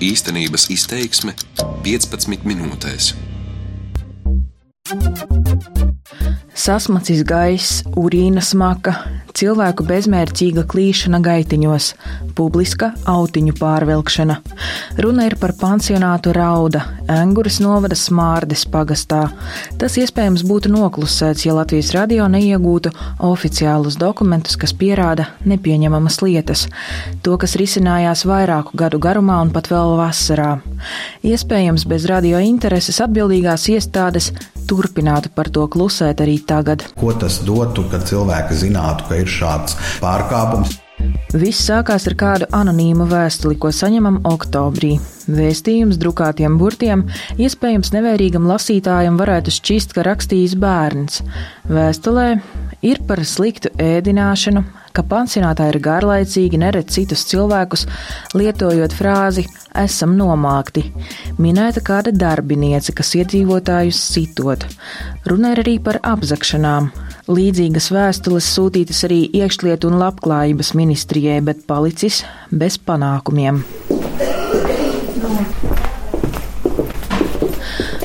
Īstenības izteiksme 15 minūtēs. Sasmacis gaiss, urīna smaka, cilvēku bezmērķīga klīšana gaitiņos, publiska autiņu pārvilkšana. Runa ir par pansionātu Rauda, Enguras novada Smārdes pagastā. Tas iespējams būtu noklusēts, ja Latvijas radio neiegūtu oficiālus dokumentus, kas pierāda nepieņemamas lietas. To, kas risinājās vairāku gadu garumā un pat vēl vasarā. Iespējams, bez radio intereses atbildīgās iestādes turpinātu par to klusēt arī tagad. Ko tas dotu, kad cilvēki zinātu, ka ir šāds pārkāpums? Viss sākās ar kādu anonīmu vēstuli, ko saņemam oktobrī. Vēstījums drukātiem burtiem, iespējams, nevērīgam lasītājam varētu šķist, ka rakstījis bērns. Vēstulē ir par sliktu ēdināšanu, ka pansionātā ir garlaicīgi, neredz citus cilvēkus, lietojot frāzi esam nomākti. Minēta kāda darbiniece, kas iedzīvotājus sitot. Runa ir arī par apzakšanām. Līdzīgas vēstules sūtītas arī iekšlietu un labklājības ministrijai, bet palicis bez panākumiem.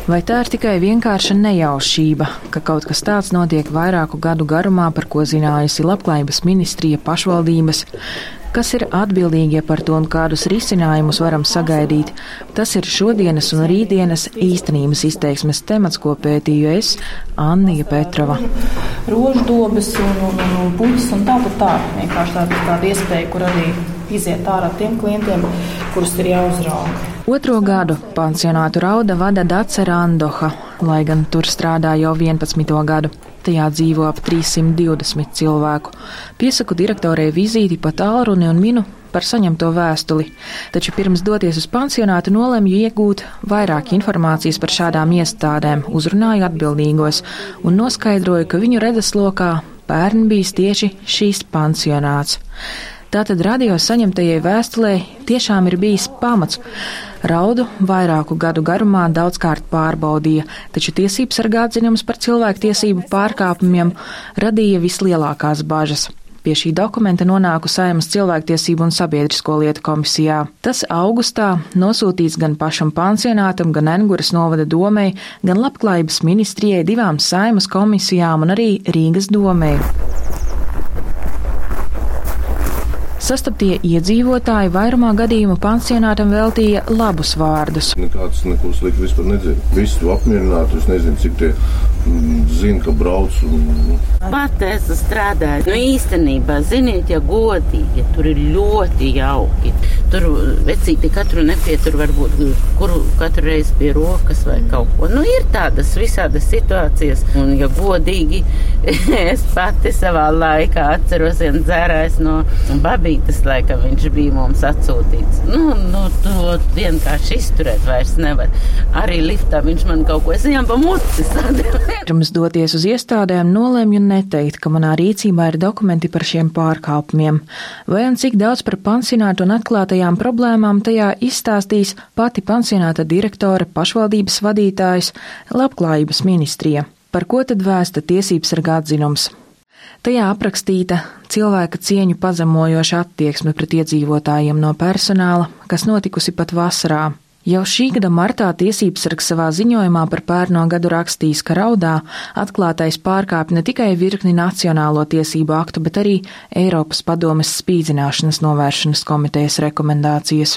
Vai tā ir tikai vienkārša nejaušība, ka kaut kas tāds notiek vairāku gadu garumā, par ko zinājusi Labklājības ministrija, pašvaldības? Kas ir atbildīgie par to un kādus risinājumus varam sagaidīt? Tas ir šodienas un rītdienas īstenības izteiksmes temats, ko pētīju es, Annija Petrova. Roždobes un, un, un, un puķis un tā, tā. Vienkārši tāda, tāda iespēja, kur arī iziet ārā tiem klientiem, kurus ir jāuzrauga. Otro gadu pansionātu rauda vada Dace Randoha, lai gan tur strādā jau 11. gadu. Tajā dzīvo ap 320 cilvēku. Piesaku direktorei vizīti pa tālruni un minu par saņemto vēstuli, taču pirms doties uz pansionātu nolemju iegūt vairāk informācijas par šādām iestādēm, uzrunāju atbildīgos un noskaidroju, ka viņu redzeslokā bērni bijis tieši šīs pansionāts. Tātad radio saņemtajai vēstulē tiešām ir bijis pamats. Raudu vairāku gadu garumā daudzkārt pārbaudīja, taču tiesības sargātziņums par cilvēktiesību pārkāpumiem radīja vislielākās bažas. Pie šī dokumenta nonāku Saimas cilvēktiesību un sabiedrisko lietu komisijā. Tas augustā nosūtīts gan pašam pansionātam, gan Enguras novada domei, gan labklājības ministrijai, divām Saimas komisijām un arī Rīgas domei. Sastaptie iedzīvotāji vairumā gadījumu pansionātam veltīja labus vārdus. Nekāds neko sliktu vispār nedzird. Visu tu apmierinātu, es nezinu, cik tie zina, ka brauc. Un... Pat es strādāju. Nu, īstenībā, ziniet, ja godīgi, ja tur ir ļoti jauki. Tur vecīti katru nepietur, varbūt kuru katru reizi pie rokas vai kaut ko. Nu, ir tādas visādas situācijas. Un, ja godīgi, es pati savā laikā atceros vienu dzērājs no babītes, laikam viņš bija mums atsūtīts. Nu, nu, to vienkārši izturēt vairs nevar. Arī liftā viņš man kaut ko es viņam pa muti sadēju. Pirms doties uz iestādēm, nolēmu neteikt, ka manā rīcībā ir dokumenti par šiem pārkāpumiem, vai un cik daudz par pansionātu un atklātajām problēmām tajā izstāstīs pati pansionāta direktore, pašvaldības vadītājs, labklājības ministrija. Par ko tad vēsta tiesības sargā atzinums? Tajā aprakstīta cilvēka cieņu pazemojoša attieksme pret iedzīvotājiem no personāla, kas notikusi pat vasarā. Jau šī gada martā tiesības sargs savā ziņojumā par pērno gadu rakstījis, ka raudā atklātais pārkāpj ne tikai virkni nacionālo tiesību aktu, bet arī Eiropas padomes spīdzināšanas novēršanas komitejas rekomendācijas.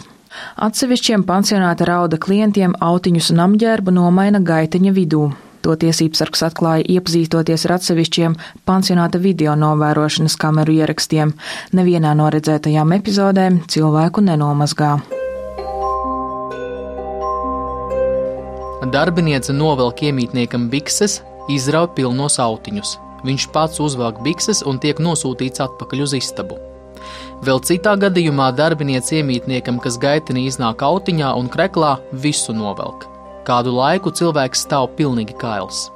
Atsevišķiem pansionāta rauda klientiem autiņus un apģērbu nomaina gaiteņa vidū. To tiesības sargs atklāja iepazīstoties ar atsevišķiem pansionāta video novērošanas kameru ierakstiem. Nevienā no redzētajām epizodēm cilvēku nenomazgā. Darbiniece novelk iemītniekam bikses, izrauj pilnos autiņus. Viņš pats uzvelk bikses un tiek nosūtīts atpakaļ uz istabu. Vēl citā gadījumā darbiniece iemītniekam, kas gaitenī iznāk autiņā un kreklā, visu novelk. Kādu laiku cilvēks stāv pilnīgi kails.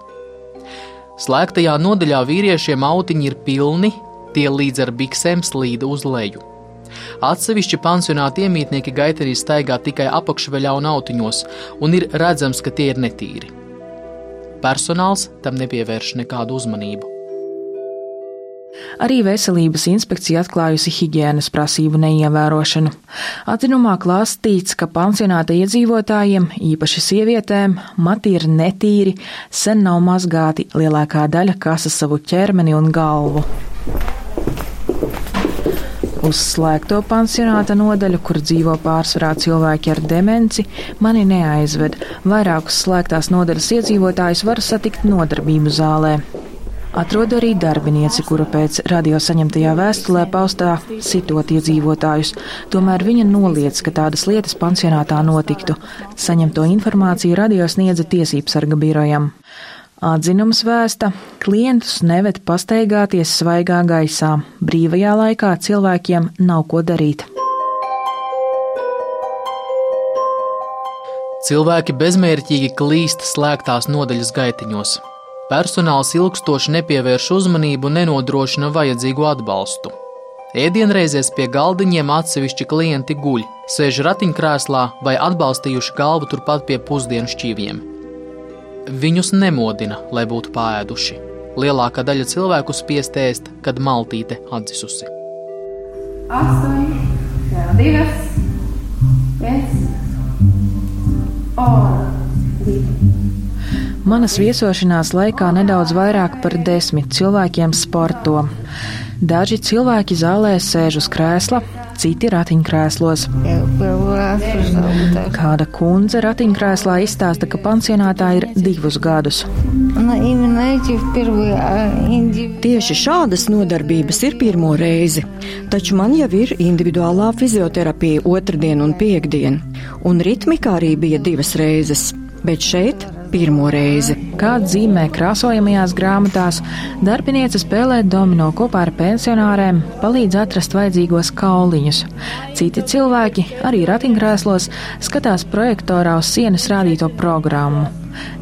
Slēgtajā nodaļā vīriešiem autiņi ir pilni, tie līdz ar biksēm slīd uz leju. Atsevišķi pansionāta iemītnieki gaitenī staigā tikai apakšveļā un autiņos, un ir redzams, ka tie ir netīri. Personāls tam nepievērš nekādu uzmanību. Arī veselības inspekcija atklājusi higiēnas prasību neievērošanu. Atzinumā klāstīts, ka pansionāta iedzīvotājiem, īpaši sievietēm, mati ir netīri, sen nav mazgāti, lielākā daļa kasa savu ķermeni un galvu. Uz slēgto pansionāta nodaļu, kur dzīvo pārsvarā cilvēki ar demenci, mani neaizved. Vairākus slēgtās nodaļas iedzīvotājus var satikt nodarbību zālē. Atrodu arī darbinieci, kura pēc radio saņemtajā vēstulē paustā sitot iedzīvotājus. Tomēr viņa noliedz, ka tādas lietas pansionātā notiktu. Saņemto informāciju radio sniedza tiesības sarga birojam. Atzinums vēsta, klientus neved pastaigāties svaigā gaisā. Brīvajā laikā cilvēkiem nav ko darīt. Cilvēki bezmērķīgi klīst slēgtās nodaļas gaitiņos. Personāls ilgstoši nepievērš uzmanību un nenodrošina vajadzīgo atbalstu. Ēdienreizēs pie galdiņiem atsevišķi klienti guļ, sēž ratiņkrēslā vai atbalstījuši galvu turpat pie pusdienu šķīviem. Viņus nemodina, lai būtu pāēduši. Lielākā daļa cilvēku spiest ēst, kad maltīte atdzisusi. Astoņi, divas, pieci, un divi. Manas viesošanās laikā nedaudz vairāk par desmit cilvēkiem sporto. Daži cilvēki zālē sēž uz krēsla, citi ratiņkrēslos. Kāda kundze ratiņkrēslā izstāsta, ka pansionātā ir divus gadus. Tieši šādas nodarbības ir pirmo reizi, taču man jau ir individuālā fizioterapija otrdien un piekdien, un ritmika arī bija divas reizes, bet šeit pirmo reizi. Kā dzīmē krāsojamajās grāmatās, darbiniece spēlē domino kopā ar pensionāriem, palīdz atrast vajadzīgos kauliņus. Citi cilvēki, arī ratiņkrēslos, skatās projektorā uz sienas rādīto programmu.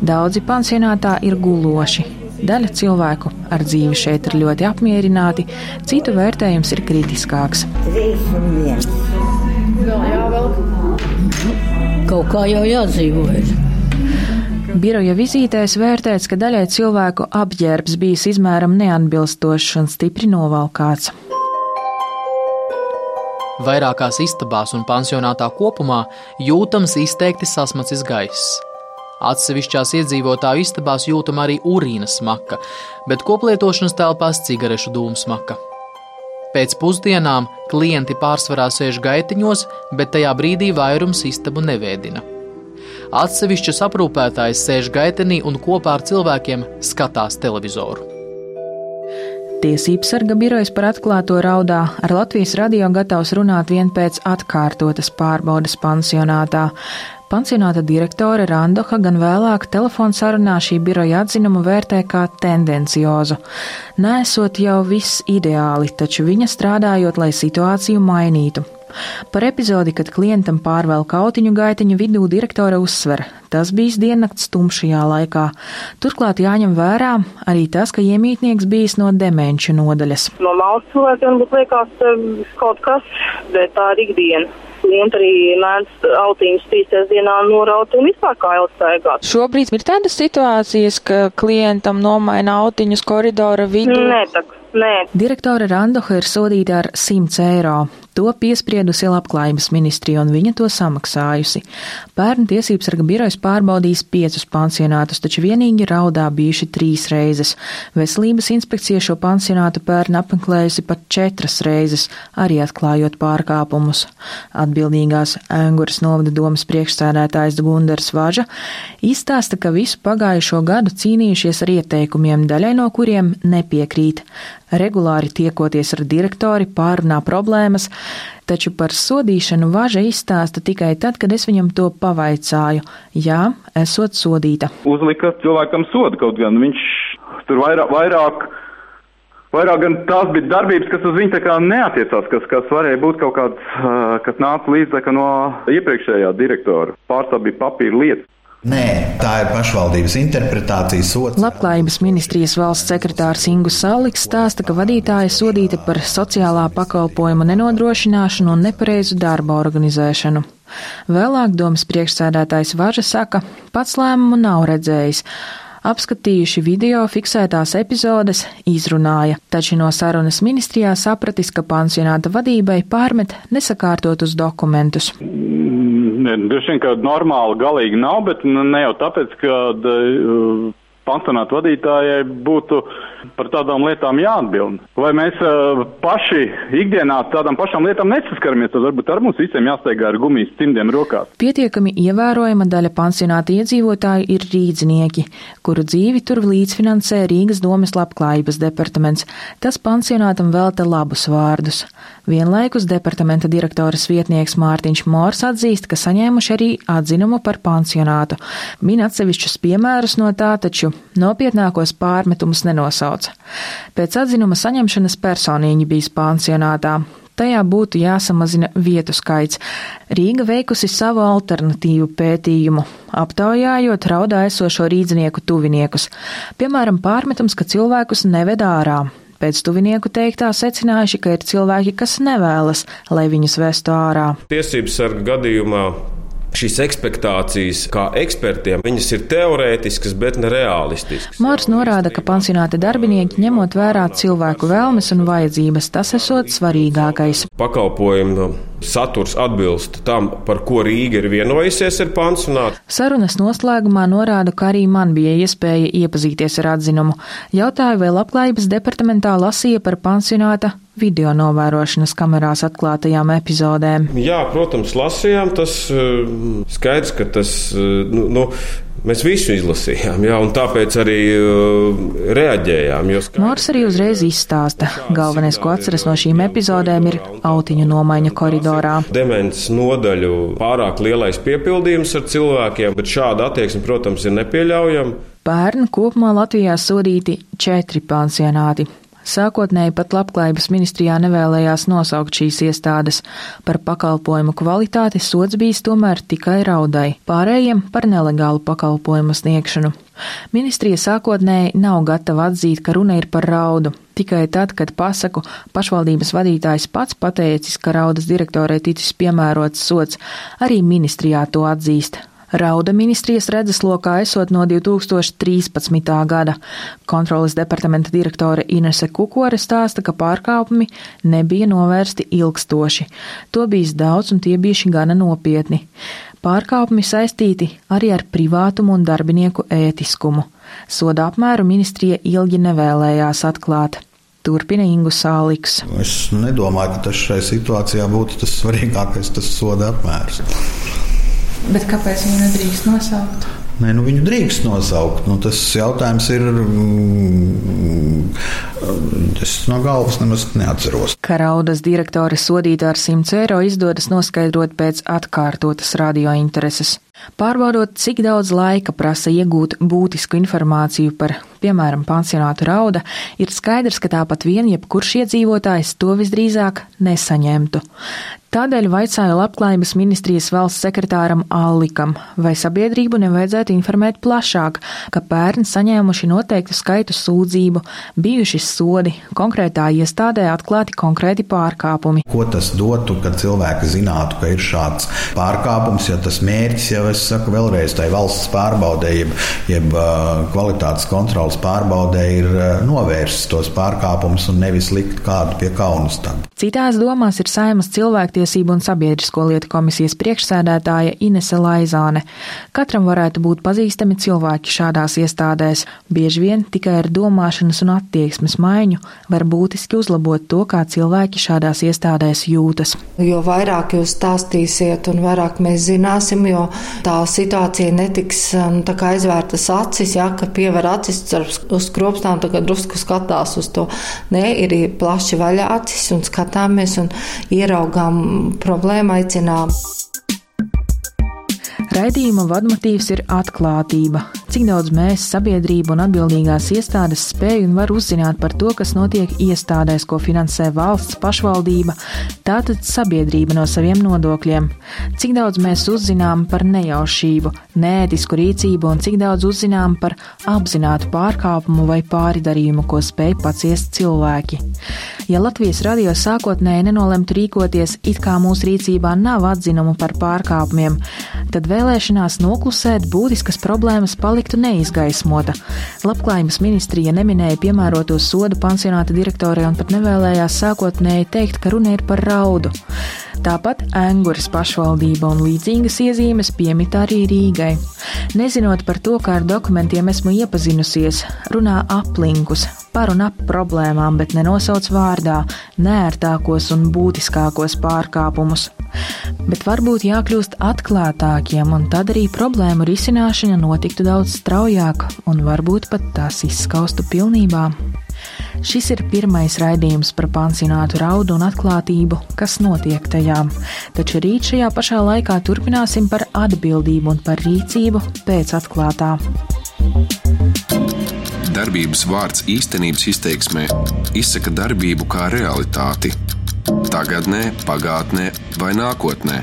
Daudzi pansionātā ir guloši. Daļa cilvēku ar dzīvi šeit ir ļoti apmierināti, citu vērtējums ir kritiskāks. Vēl jāvelk. Kaut kā jau jādzīvojas. Biroja vizītēs vērtēts, ka daļai cilvēku apģērbs bijis izmēram neatbilstošs un stipri novalkāts. Vairākās istabās un pansionātā kopumā jūtams izteikti sasmacis gaiss. Atsevišķās iedzīvotāju istabās jūtama arī urīna smaka, bet koplietošanas telpās cigarešu dūmu smaka. Pēc pusdienām klienti pārsvarā sēž gaitiņos, bet tajā brīdī vairums istabu nevēdina. Atsevišķas aprūpētājs sēž gaitenī un kopā ar cilvēkiem skatās televizoru. Tiesības sarga birojas par atklāto raudā ar Latvijas radio gatavs runāt vien pēc atkārtotas pārbaudas pansionātā. Pansionāta direktore Randoha gan vēlāk telefonsarunā šī biroja atzinumu vērtē kā tendenciozu. Nesot jau viss ideāli, taču viņa strādājot, lai situāciju mainītu. Par epizodi, kad klientam pārvēl kautiņu gaitiņu vidū, direktore uzsver, tas bijis diennakts tumšajā laikā. Turklāt jāņem vērā arī tas, ka iemītnieks bijis no demenču nodaļas. No malas cilvēkiem būtu liekas kaut kas, bet tā ir ikdiena klienti arī mēdz autiņus tīsties dienā noraut un vispār kā ilgstaigāt. Šobrīd ir tādas situācijas, ka klientam nomaina autiņus koridora vidū. Nē, tak, nē. Direktore Randoha ir sodīta ar 100 eiro. To piespriedusi Labklājības ministrija, un viņa to samaksājusi. Pērn tiesības sarga birojas pārbaudījis piecus pansionātus, taču vienīgi raudā bijuši trīs reizes. Veselības inspekcija šo pansionātu pērn apmeklējusi pat četras reizes, arī atklājot pārkāpumus. Atbildīgās Ēnguras novada domas priekšsēdētājs Gundars Važa izstāsta, ka visu pagājušo gadu cīnījušies ar ieteikumiem, daļai no kuriem nepiekrīt regulāri tiekoties ar direktori, pārunā problēmas, taču par sodīšanu važa izstāsta tikai tad, kad es viņam to pavaicāju. Jā, esot sodīta. Uzlika cilvēkam sodu kaut gan viņš tur vairāk. vairāk Vairāk gan tās bija darbības, kas uz viņu tā kā neatiecās, kas, kas varēja būt kaut kāds, kas nāca līdz no iepriekšējā direktora. Pārstāv bija papīra lietas. Nē, tā ir pašvaldības interpretācija sots. Labklājības ministrijas valsts sekretārs Ingu Saliks stāsta, ka vadītāja sodīta par sociālā pakalpojuma nenodrošināšanu un nepareizu darba organizēšanu. Vēlāk domas priekšsēdētājs Važa saka, pats lēmumu nav redzējis. Apskatījuši video fiksētās epizodes, izrunāja, taču no sarunas ministrijā sapratis, ka pansionāta vadībai pārmet nesakārtotus dokumentus. Droši vien, ka normāli galīgi nav, bet ne jau tāpēc, ka pansionāta vadītājai būtu par tādām lietām jāatbild. Vai mēs uh, paši ikdienā tādām pašām lietām nesaskaramies, tad varbūt ar mums visiem jāsteigā ar gumijas cimdiem rokās. Pietiekami ievērojama daļa pansionāta iedzīvotāju ir rīdzinieki, kuru dzīvi tur līdzfinansē Rīgas domes labklājības departaments. Tas pansionātam velta labus vārdus. Vienlaikus departamenta direktoras vietnieks Mārtiņš Mors atzīst, ka saņēmuši arī atzinumu par pansionātu. Min atsevišķus piemērus no tā, taču nopietnākos pārmetumus nenosauca. Pēc atzinuma saņemšanas personīgi bijis pansionātā. Tajā būtu jāsamazina vietu skaits. Rīga veikusi savu alternatīvu pētījumu, aptaujājot raudā esošo rīdzinieku tuviniekus. Piemēram, pārmetums, ka cilvēkus neved ārā. Pēc tuvinieku teiktā secinājuši, ka ir cilvēki, kas nevēlas, lai viņus vestu ārā. Tiesības sarga gadījumā šīs expectācijas, kā ekspertiem, viņas ir teorētiskas, bet ne realistiskas. Mārs norāda, ka pansionāta darbinieki ņemot vērā cilvēku vēlmes un vajadzības, tas esot svarīgākais. Pakalpojumu saturs atbilst tam, par ko Rīga ir vienojusies ar pansionātu. Sarunas noslēgumā norāda, ka arī man bija iespēja iepazīties ar atzinumu. Jautāju, vai labklājības departamentā lasīja par pansionāta video novērošanas kamerās atklātajām epizodēm. Jā, protams, lasījām. Tas skaidrs, ka tas. Nu, nu, Mēs visu izlasījām, jā, un tāpēc arī uh, reaģējām. Mors arī uzreiz izstāsta. Galvenais, ko atceras no šīm epizodēm, ir autiņu nomaiņa koridorā. Demens nodaļu pārāk lielais piepildījums ar cilvēkiem, bet šāda attieksme, protams, ir nepieļaujama. Pērn kopumā Latvijā sodīti četri pansionāti. Sākotnēji pat labklājības ministrijā nevēlējās nosaukt šīs iestādes. Par pakalpojumu kvalitāti sods bijis tomēr tikai raudai, pārējiem par nelegālu pakalpojumu sniegšanu. Ministrija sākotnēji nav gatava atzīt, ka runa ir par raudu. Tikai tad, kad pasaku pašvaldības vadītājs pats pateicis, ka raudas direktorai ticis piemērots sots, arī ministrijā to atzīst. Rauda ministrijas redzeslokā esot no 2013. gada. Kontrolas departamenta direktore Inese Kukore stāsta, ka pārkāpumi nebija novērsti ilgstoši. To bijis daudz un tie bijuši gana nopietni. Pārkāpumi saistīti arī ar privātumu un darbinieku ētiskumu. Soda apmēru ministrija ilgi nevēlējās atklāt. Turpina Ingu Sāliks. Es nedomāju, ka tas šai situācijā būtu tas svarīgākais, tas soda apmērs. Bet kāpēc viņu nedrīkst nosaukt? Nē, nu viņu drīkst nosaukt. Nu, tas jautājums ir. Es no galvas nemaz neatceros. Karaudas direktore sodīta ar 100 eiro izdodas noskaidrot pēc atkārtotas radiointereses. Pārbaudot, cik daudz laika prasa iegūt būtisku informāciju par, piemēram, pansionātu rauda, ir skaidrs, ka tāpat vien jebkurš iedzīvotājs to visdrīzāk nesaņemtu. Tādēļ vaicāju Labklājības ministrijas valsts sekretāram Allikam, vai sabiedrību nevajadzētu informēt plašāk, ka pērn saņēmuši noteiktu skaitu sūdzību, bijuši sodi, konkrētā iestādē atklāti konkrēti pārkāpumi. Ko tas dotu, kad cilvēki zinātu, ka ir šāds pārkāpums, ja tas mērķis jau, es saku vēlreiz, tai valsts pārbaudē, jeb, jeb kvalitātes kontrolas pārbaudē ir novērst tos pārkāpumus un nevis likt kādu pie kaunas. Tam. Citās domās ir saimas cilvēktiesību un sabiedrisko lietu komisijas priekšsēdētāja Inese Laizāne. Katram varētu būt pazīstami cilvēki šādās iestādēs. Bieži vien tikai ar domāšanas un attieksmes maiņu var būtiski uzlabot to, kā cilvēki šādās iestādēs jūtas. Jo vairāk jūs stāstīsiet un vairāk mēs zināsim, jo tā situācija netiks nu, tā kā aizvērtas acis, ja, ka piever acis uz skropstām, tagad drusku skatās uz to. Nē, ir plaši vaļā acis un skatāmies un ieraugām problēmu, aicinām. Raidījuma vadmotīvs ir atklātība. Cik daudz mēs, sabiedrība un atbildīgās iestādes spēj un var uzzināt par to, kas notiek iestādēs, ko finansē valsts pašvaldība, tātad sabiedrība no saviem nodokļiem. Cik daudz mēs uzzinām par nejaušību, nētisku rīcību un cik daudz uzzinām par apzinātu pārkāpumu vai pāridarījumu, ko spēj paciest cilvēki. Ja Latvijas radio sākotnēji nenolemtu rīkoties, it kā mūsu rīcībā nav atzinumu par pārkāpumiem, tad vēlēšanās noklusēt būtiskas problēmas paliktu neizgaismota. Labklājības ministrija neminēja piemēroto sodu pansionāta direktorai un pat nevēlējās sākotnēji teikt, ka runa ir par raudu. Tāpat Enguras pašvaldība un līdzīgas iezīmes piemita arī Rīgai. Nezinot par to, kā ar dokumentiem esmu iepazinusies, runā aplinkus, par un ap problēmām, bet nenosauc vārdā nērtākos un būtiskākos pārkāpumus. Bet varbūt jākļūst atklātākiem, un tad arī problēmu risināšana notiktu daudz straujāk, un varbūt pat tās izskaustu pilnībā. Šis ir pirmais raidījums par pansionātu raudu un atklātību, kas notiek tajā, taču rīt šajā pašā laikā turpināsim par atbildību un par rīcību pēc atklātā. Darbības vārds īstenības izteiksmē izsaka darbību kā realitāti. Tagatnē, pagātnē vai nākotnē,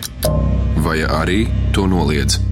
vai arī to noliedz.